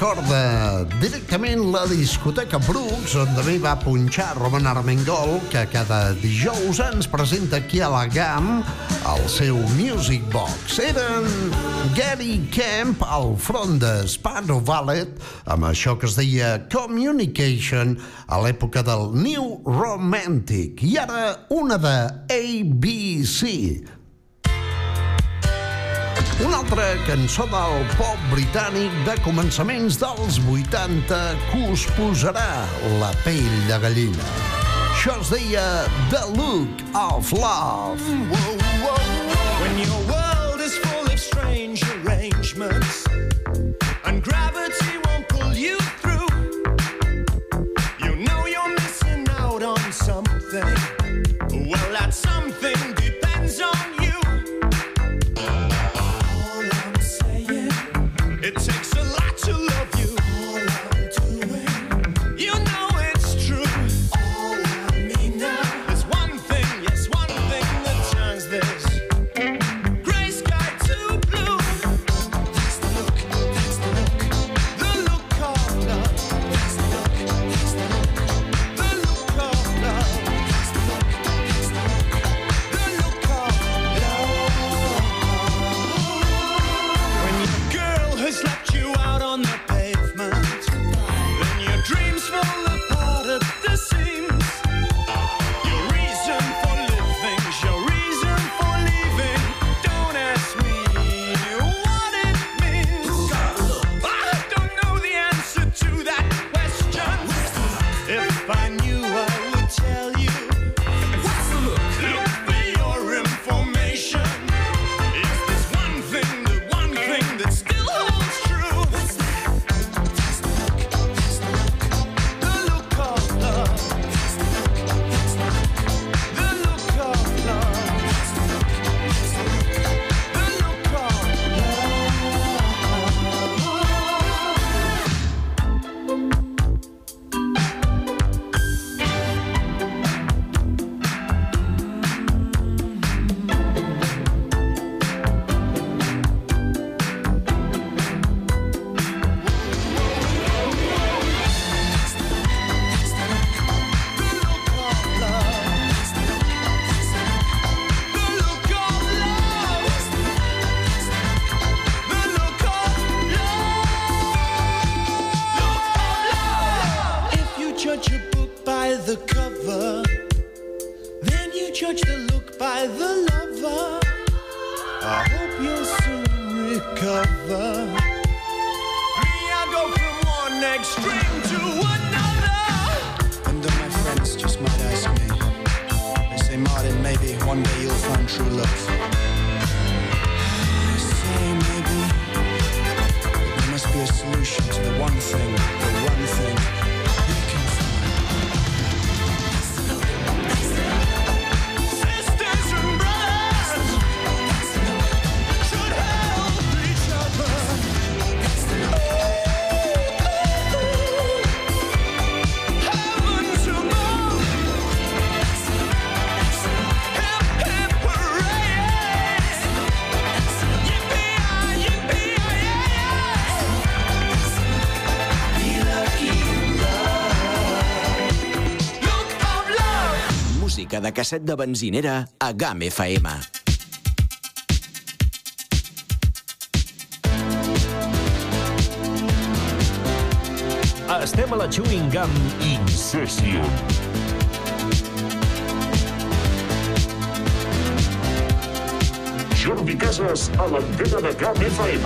Recorda directament la discoteca Brooks, on també va punxar Roman Armengol, que cada dijous ens presenta aquí a la GAM el seu Music Box. Eren Gary Kemp al front de Sparrow Ballet, amb això que es deia Communication a l'època del New Romantic. I ara una de ABC, una altra cançó del pop britànic de començaments dels 80 que us posarà la pell de gallina. Això es deia The Look of Love. Whoa, whoa. De casset de benzinera a GAM FM. Estem a la Chewing Gum Incession. Jordi Casas a l'antena de GAM FM.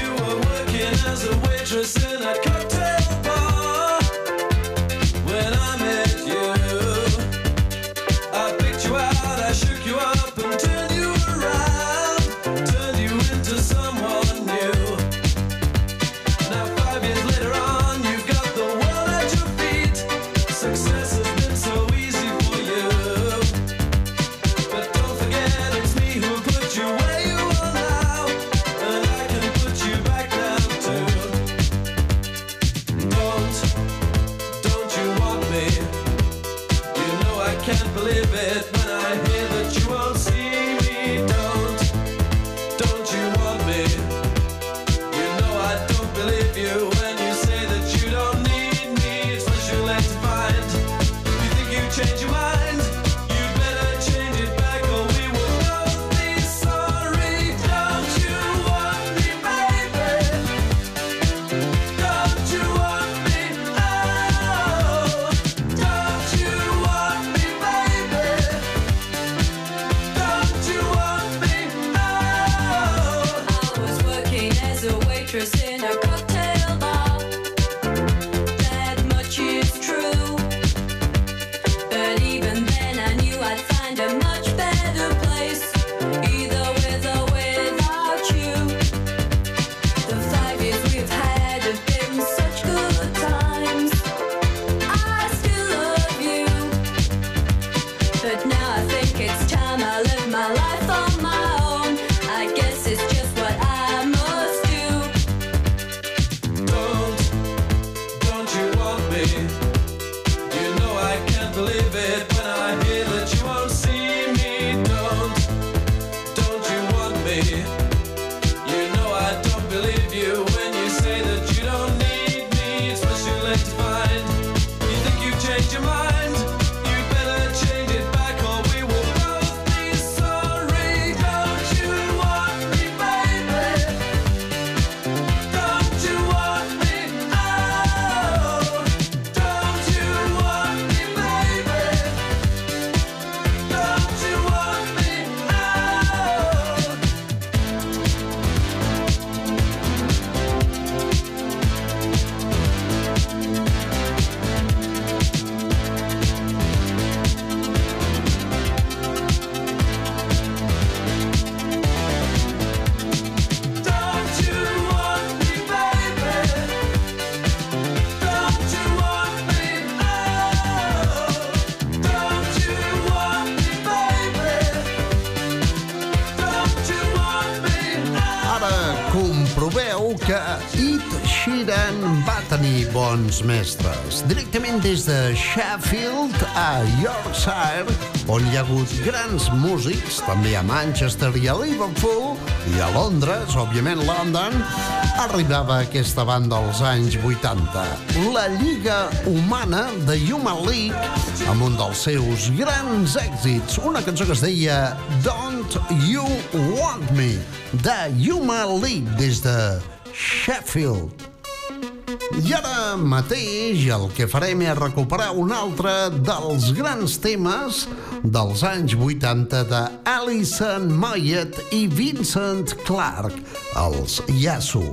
You were working as a waitress in a cocktail mestres. Directament des de Sheffield a Yorkshire, on hi ha hagut grans músics, també a Manchester i a Liverpool, i a Londres, òbviament London, arribava aquesta banda als anys 80. La Lliga Humana de Human League, amb un dels seus grans èxits, una cançó que es deia Don't You Want Me, de Human League, des de Sheffield. I ara mateix el que farem és recuperar un altre dels grans temes dels anys 80 de Alison Moyet i Vincent Clark, els Yasu.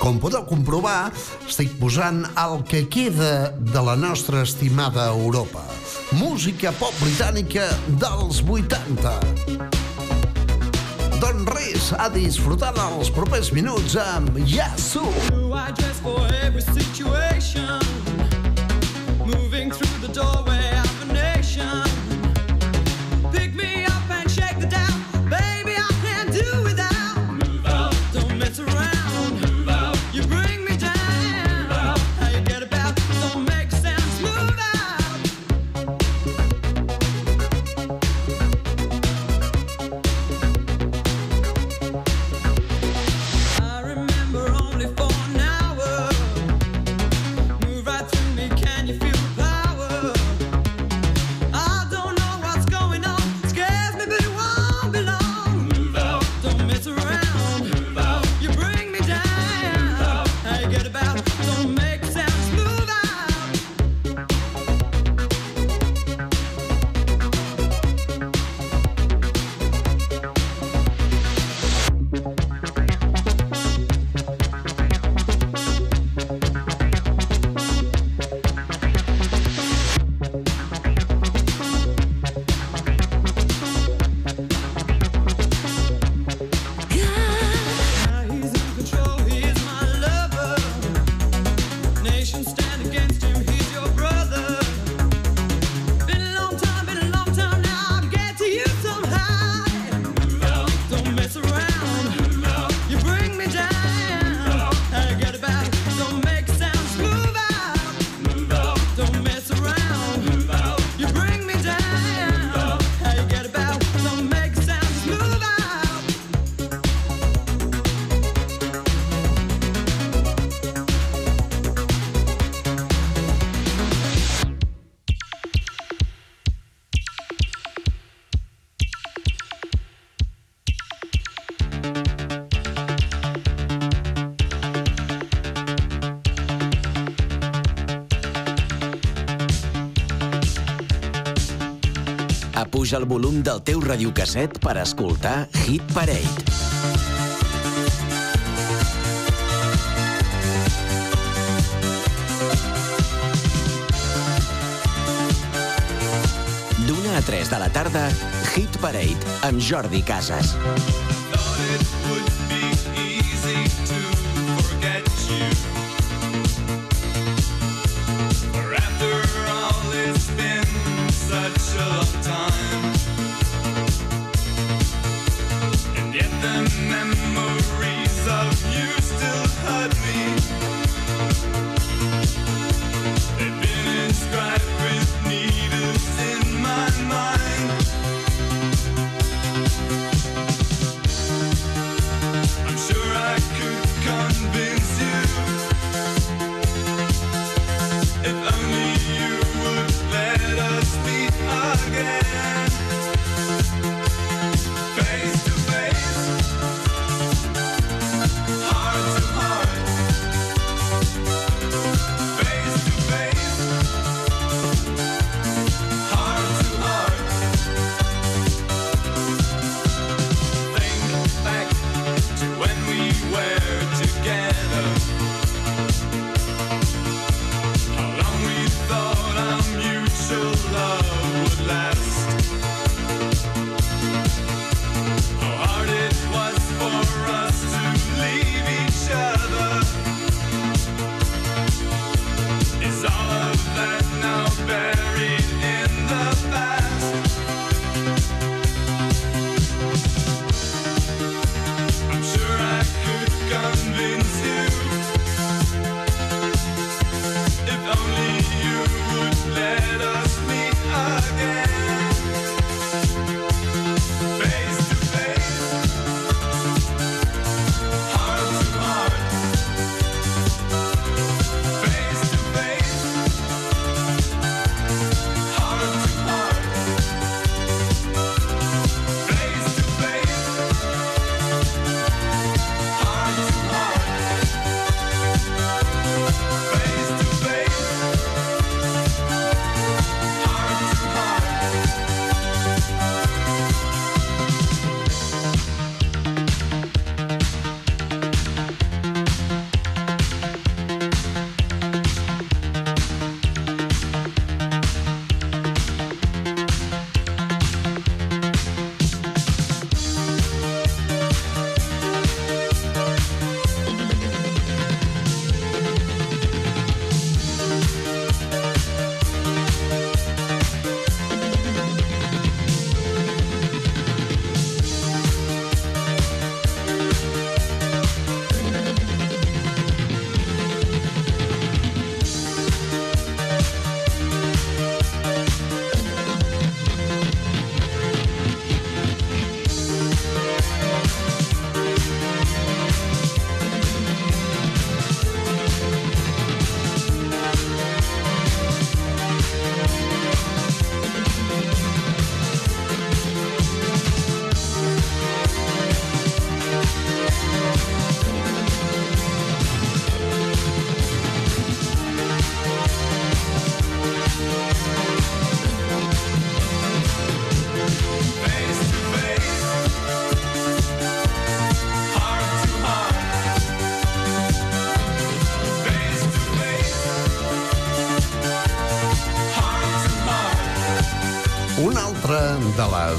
Com podeu comprovar, estic posant el que queda de la nostra estimada Europa. Música pop britànica dels 80. Res, a disfrutar els propers minuts amb Yasu. Moving through the doorway Apuja el volum del teu radiocasset per escoltar Hit Parade. D'una a 3 de la tarda, Hit Parade amb Jordi Casas.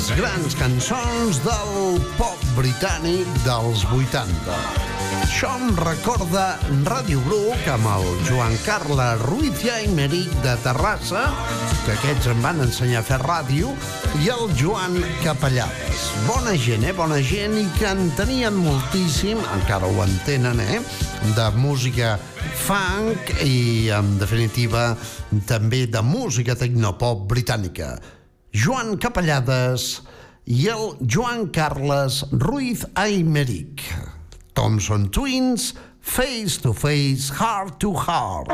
Les grans cançons del pop britànic dels 80. Això em recorda Ràdio Bruc amb el Joan Carles Ruiz i Aymeric de Terrassa, que aquests em van ensenyar a fer ràdio, i el Joan Capellades. Bona gent, eh? Bona gent, i que en tenien moltíssim, encara ho entenen, eh? De música funk i, en definitiva, també de música tecnopop britànica. Joan Capellades i el Joan Carles Ruiz Aymeric. Thompson Twins, Face to Face, Heart to Heart.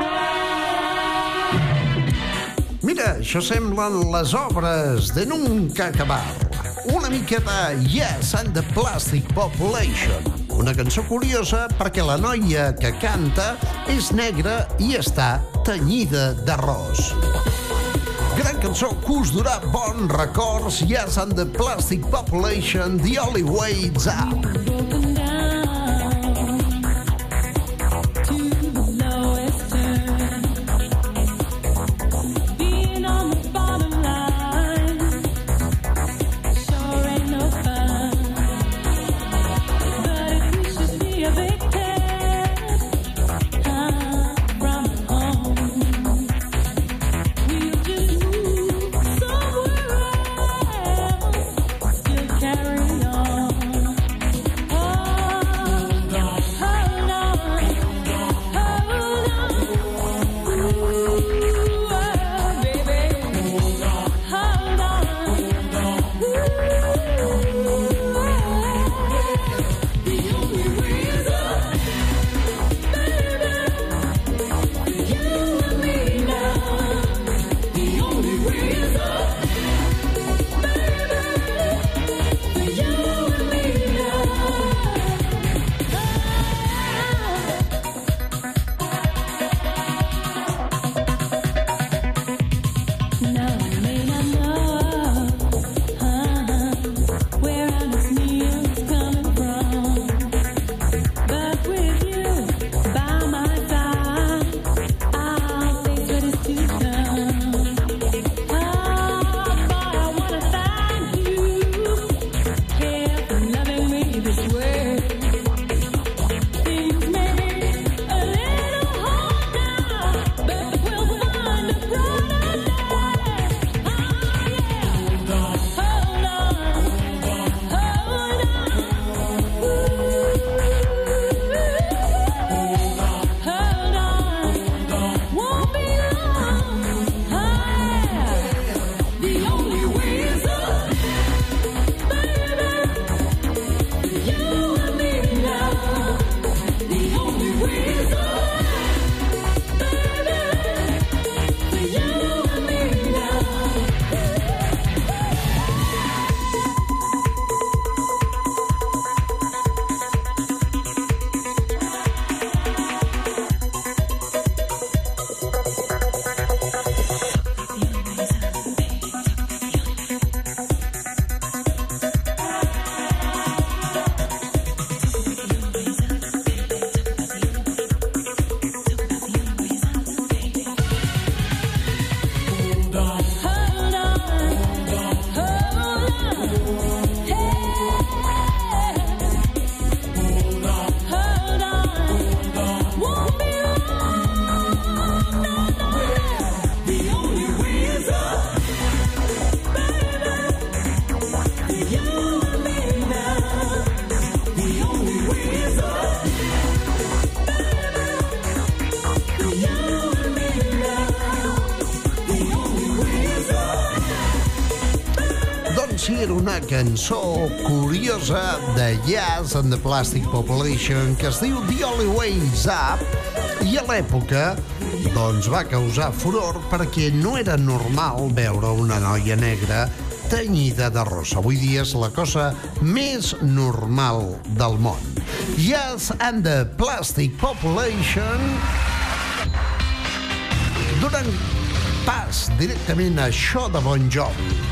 Mira, això semblen les obres de Nunca Acabar. Una de Yes and the Plastic Population. Una cançó curiosa perquè la noia que canta és negra i està tenyida d'arròs. Cançó que us durà bons records. Yes and the Plastic Population, The Only Way It's Up. Cançó curiosa de Jazz and the Plastic Population que es diu The Only Way Is Up i a l'època doncs va causar furor perquè no era normal veure una noia negra tenyida de rosa. Avui dia és la cosa més normal del món. Yes and the Plastic Population donant pas directament a això de Bon Jovi.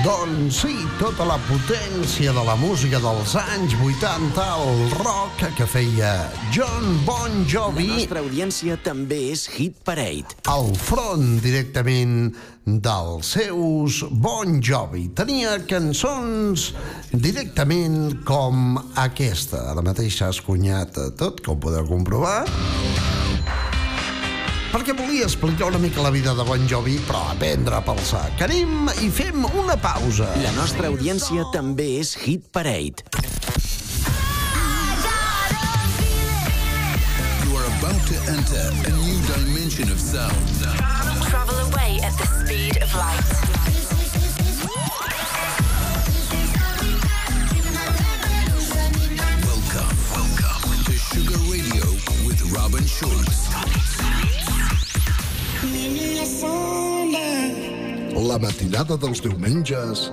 Doncs sí, tota la potència de la música dels anys 80, el rock que feia John Bon La Jovi nostra audiència també és Hit Parade. al front directament dels seus Bon Jovi. Tenia cançons directament com aquesta. Ara mateix s'ha escunyat tot, com podeu comprovar. Perquè volia explicar una mica la vida de Bon Jovi, però aprendre pel sac. Anem i fem una pausa. La nostra audiència també és Hit Parade. You are about to enter a new dimension of sound. Travel away at the speed of light. Welcome, welcome to Sugar Radio with Robin Schulz. La matinada dels diumenges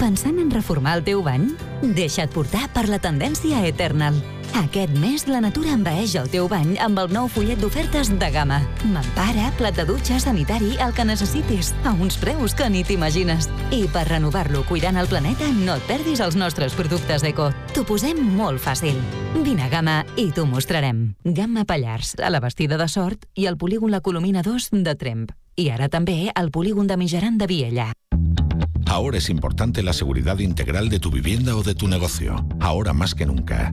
Pensant en reformar el teu bany? Deixa't portar per la tendència Eternal. Aquest mes la natura envaeix el teu bany amb el nou fullet d'ofertes de gamma. Mampara, plat de dutxa, sanitari, el que necessitis, a uns preus que ni t'imagines. I per renovar-lo cuidant el planeta, no et perdis els nostres productes eco. T'ho posem molt fàcil. Vine a Gamma i t'ho mostrarem. Gamma Pallars, a la Bastida de Sort i al polígon La Colomina 2 de Tremp. I ara també al polígon de Mijaran de Viella. Ahora es importante la seguridad integral de tu vivienda o de tu negocio. Ahora más que nunca.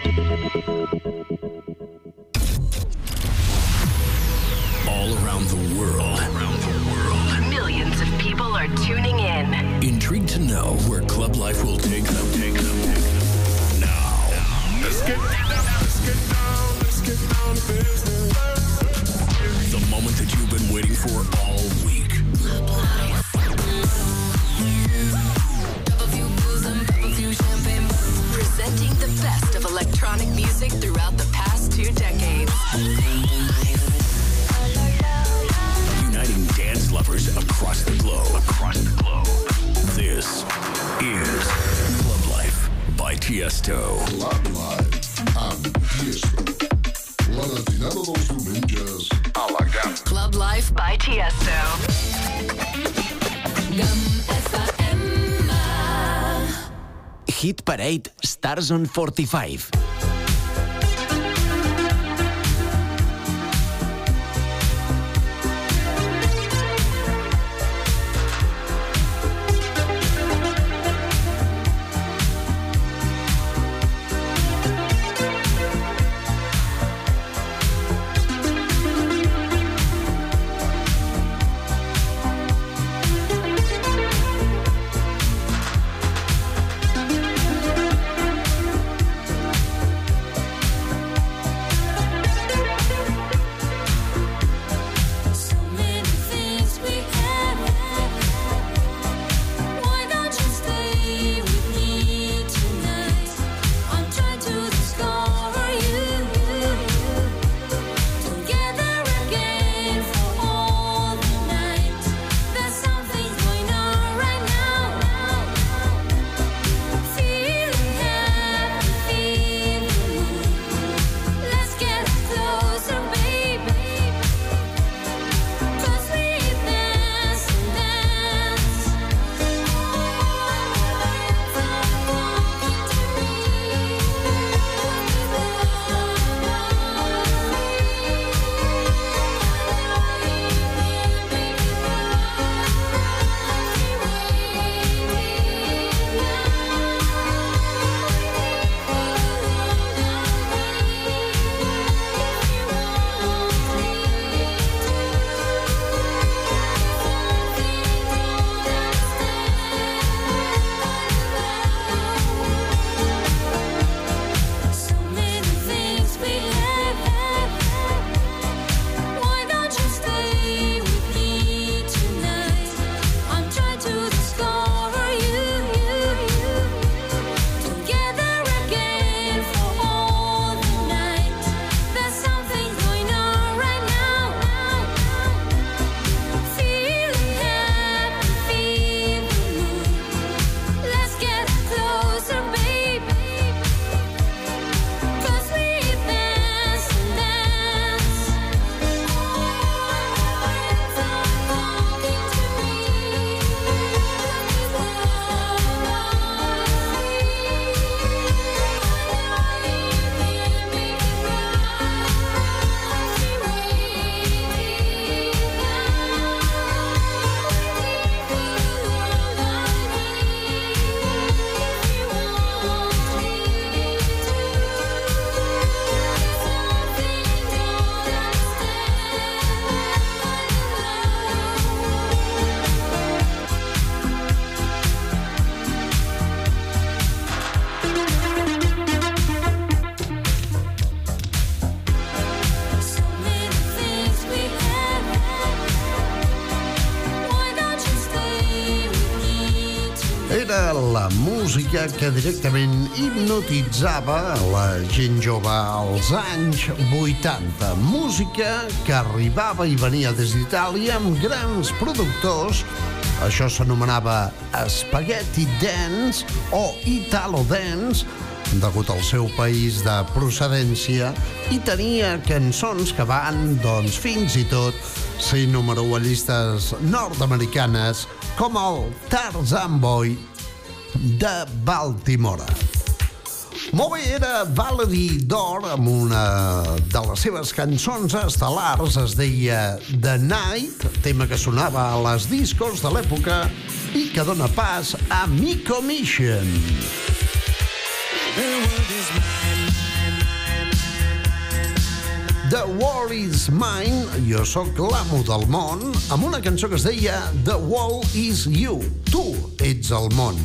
Thank you. 2045 música que directament hipnotitzava la gent jove als anys 80. Música que arribava i venia des d'Itàlia amb grans productors això s'anomenava Spaghetti Dance o Italo Dance, degut al seu país de procedència, i tenia cançons que van, doncs, fins i tot ser número 1 a llistes nord-americanes, com el Tarzan Boy de Baltimore. Molt bé, era Valerie d'Or amb una de les seves cançons estel·lars, es deia The Night, tema que sonava a les discos de l'època i que dona pas a Miko Mission. The World is Mine, jo sóc l'amo del món, amb una cançó que es deia The World is You, tu ets el món.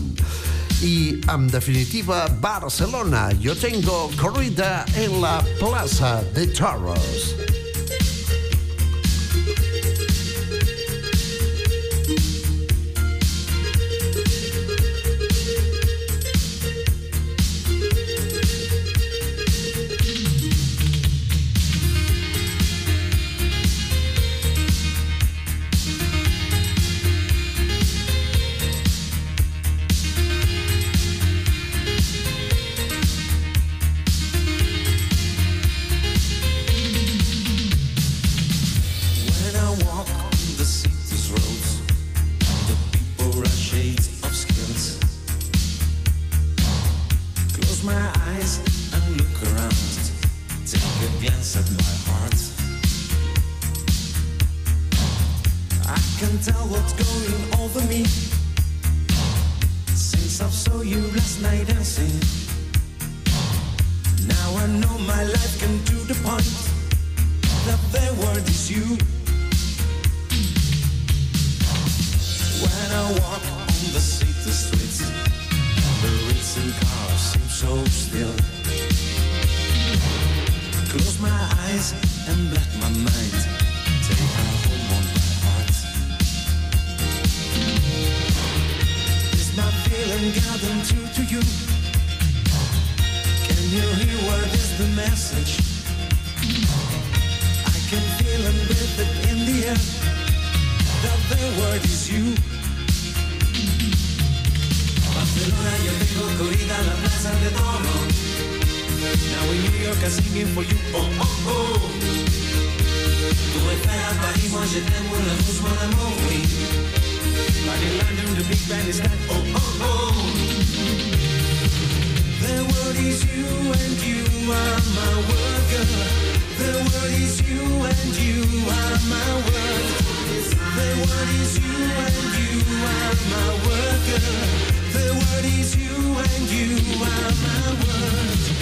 I, en definitiva, Barcelona, yo tengo corrida en la Plaza de Toros. For you. Oh, oh, oh. Moi je London, the big is like, oh, oh, oh. The word is you and you are my girl. The word is you and you are my word. The word is you and you are my girl. The word is you and you are my word.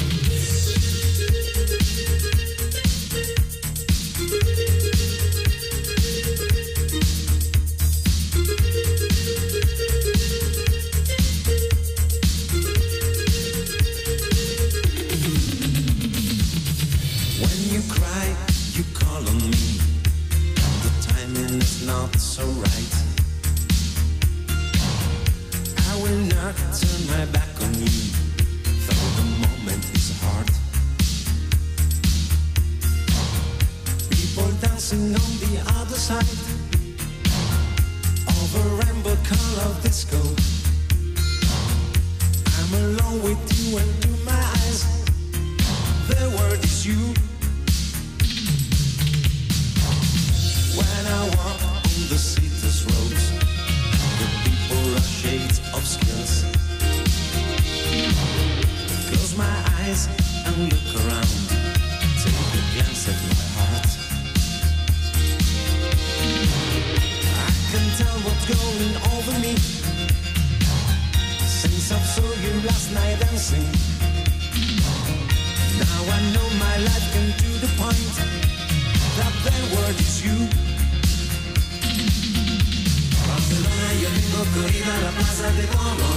Florida, La Paz, the Como.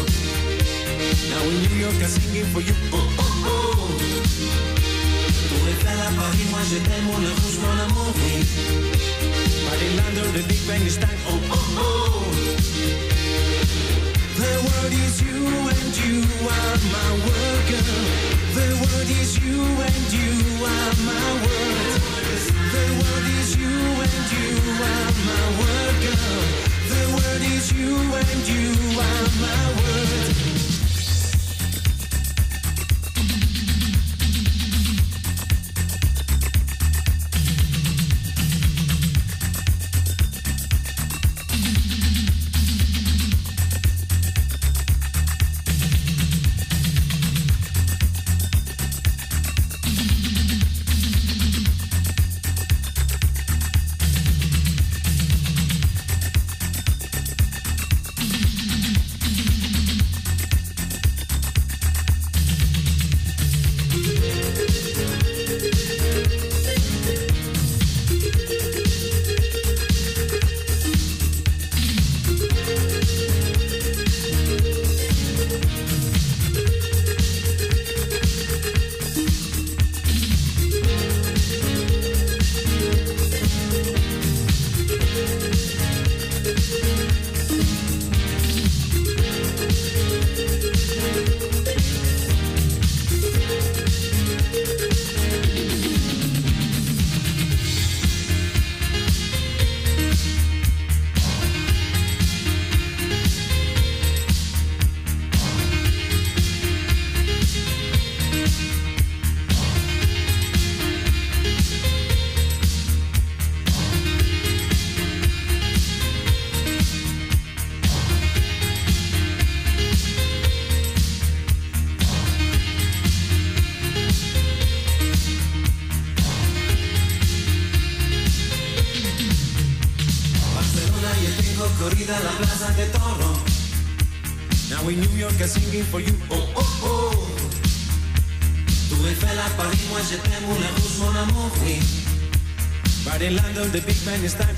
Now in New York, I'm singing for you. Oh, oh, oh. Toi est belle à Paris, moi je t'aime, on le rouge, mon amour, oui. Marylander, the Big Bang is time. Oh, oh, oh. The world is you and you are my world, girl. The world is you and you are my world. The world is you and you are my world, girl word is you and you are my word. many time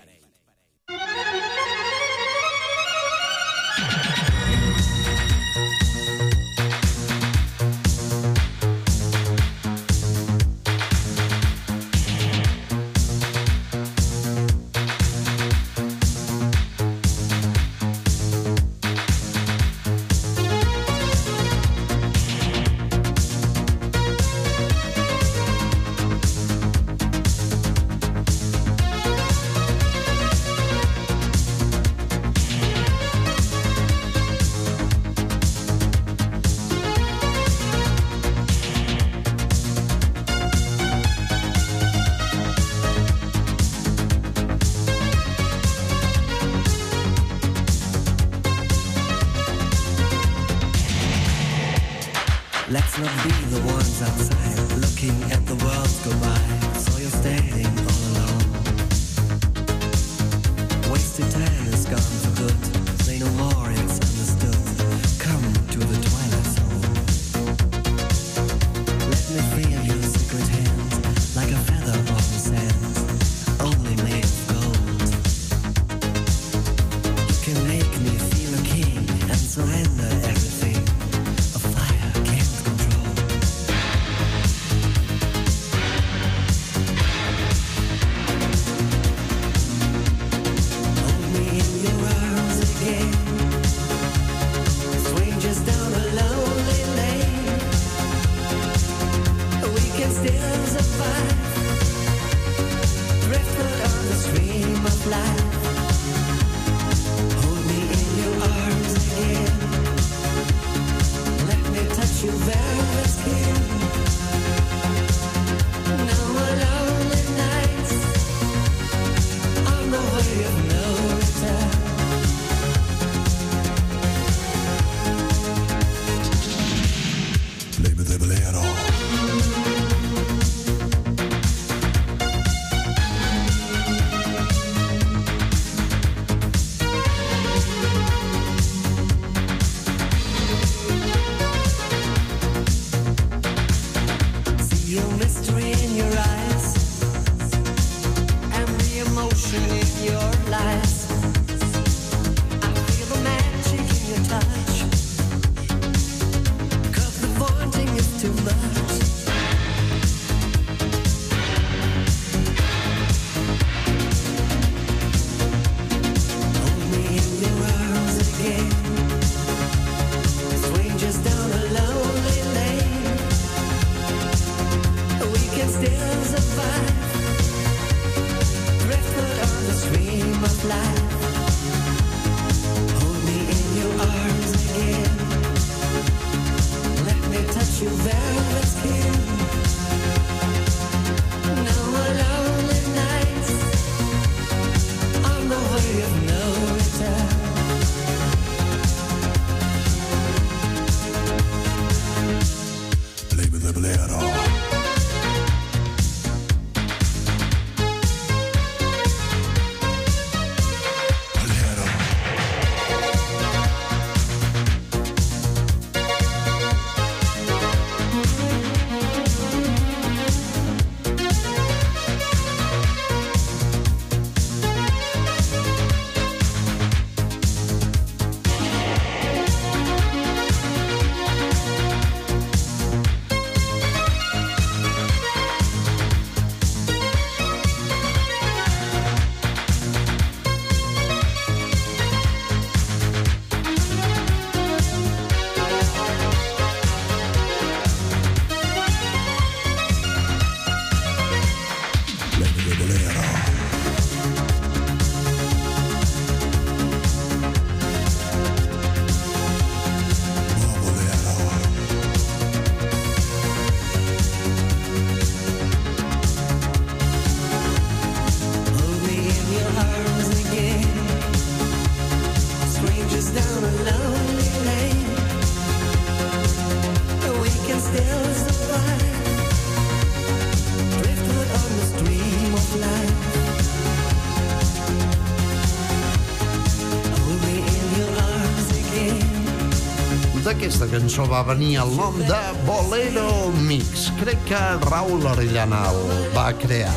Cançó va venir el nom de Bolero Mix. Crec que Raül Orellana el va crear.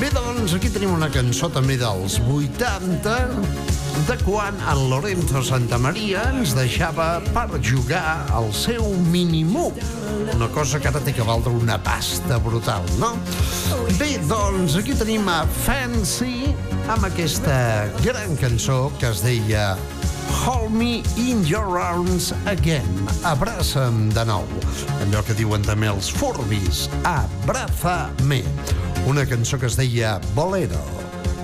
Bé, doncs, aquí tenim una cançó també dels 80, de quan el Lorenzo Santamaria ens deixava per jugar al seu minimú. Una cosa que ara té que valdre una pasta brutal, no? Bé, doncs, aquí tenim a Fancy amb aquesta gran cançó que es deia Hold me in your arms again. Abraça'm de nou. Allò que diuen també els furbis. Abraza-me. Una cançó que es deia Bolero.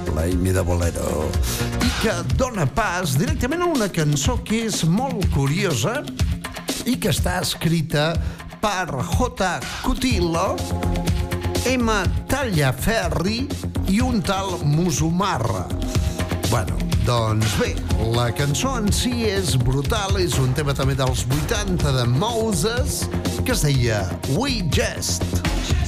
Play me de Bolero. I que dona pas directament a una cançó que és molt curiosa i que està escrita per J. Cutillo, M. Tallaferri i un tal Musumarra. Bueno, doncs bé, la cançó en si és brutal, és un tema també dels 80 de Moses, que es deia We Just. A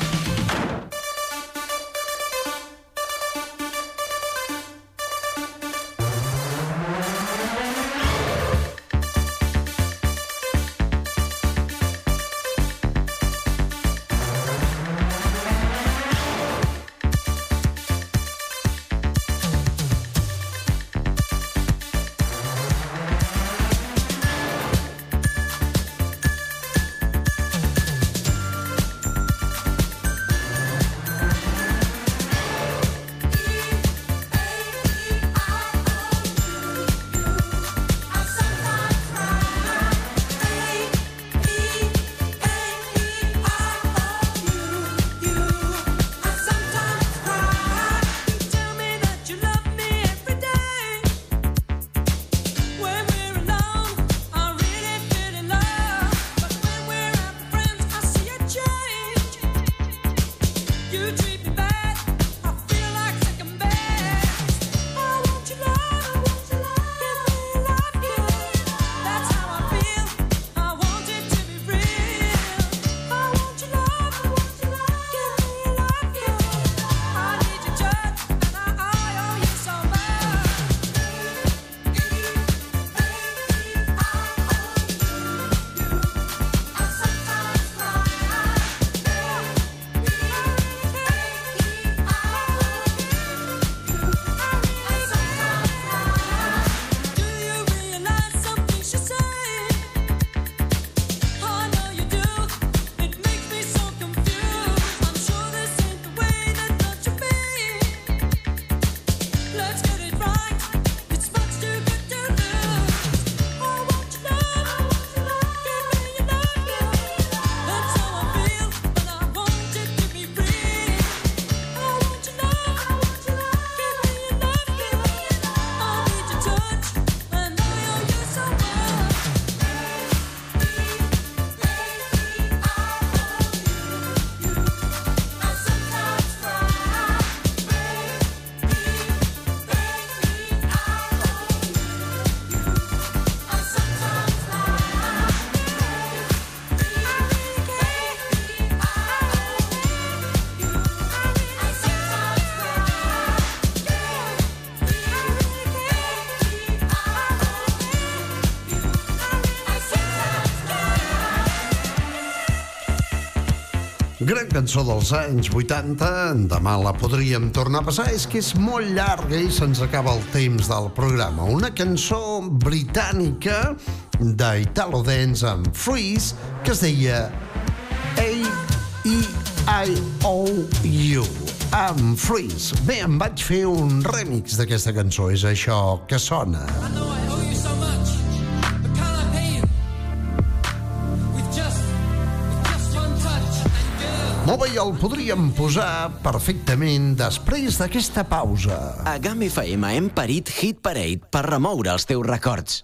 Cançó dels anys 80, demà la podríem tornar a passar, és que és molt llarga i se'ns acaba el temps del programa. Una cançó britànica d'Italo Dance amb Freeze que es deia A-E-I-O-U amb Freeze. Bé, em vaig fer un remix d'aquesta cançó, és això que sona. I bé, i el podríem posar perfectament després d'aquesta pausa. A GAM FM hem parit Hit Parade per remoure els teus records.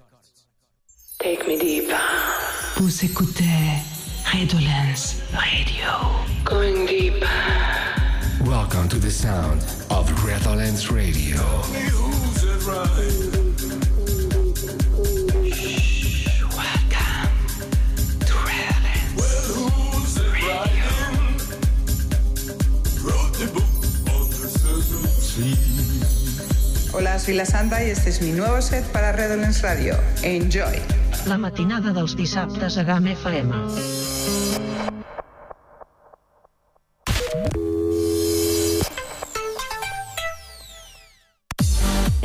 Take me deeper. Vous écoutez Redolence Radio. Going deeper. Welcome to the sound of Redolence Radio. Hola, soy la Santa y este es mi nuevo set para Redolence Radio. Enjoy. La matinada dels dissabtes a GAM FM.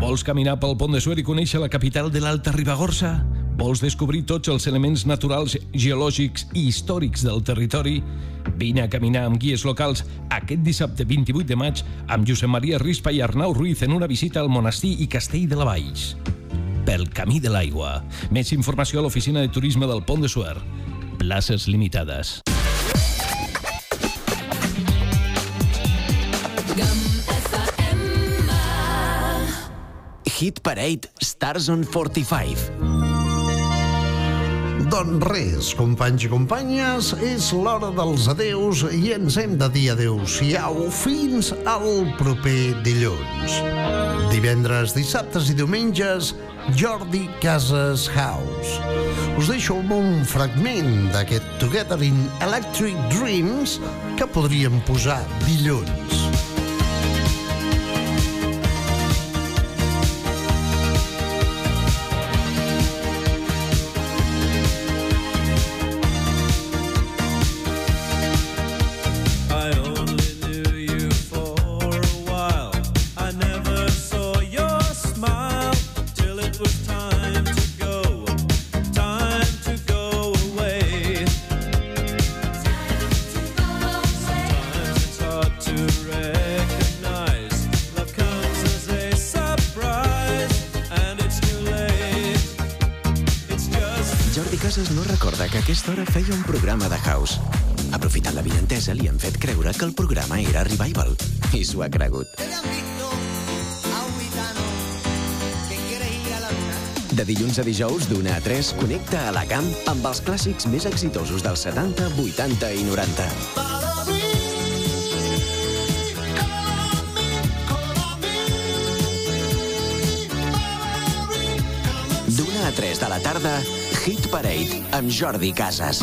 Vols caminar pel pont de Suert i conèixer la capital de l'Alta Ribagorça? Vols descobrir tots els elements naturals, geològics i històrics del territori? Vine a caminar amb guies locals aquest dissabte 28 de maig amb Josep Maria Rispa i Arnau Ruiz en una visita al monestir i castell de la Valls. pel camí de l'aigua. Més informació a l'oficina de turisme del Pont de Suert. Places limitades. Hit Parade Stars on 45. Doncs res, companys i companyes, és l'hora dels adeus i ens hem de dir adeu-siau fins al proper dilluns. Divendres, dissabtes i diumenges, Jordi Casas House. Us deixo amb un fragment d'aquest Together in Electric Dreams que podríem posar dilluns. Vinentesa, li han fet creure que el programa era Revival. I s'ho ha cregut. De dilluns a dijous, d'una a 3, connecta a la camp amb els clàssics més exitosos dels 70, 80 i 90. D'una a 3 de la tarda, Hit Parade amb Jordi Casas.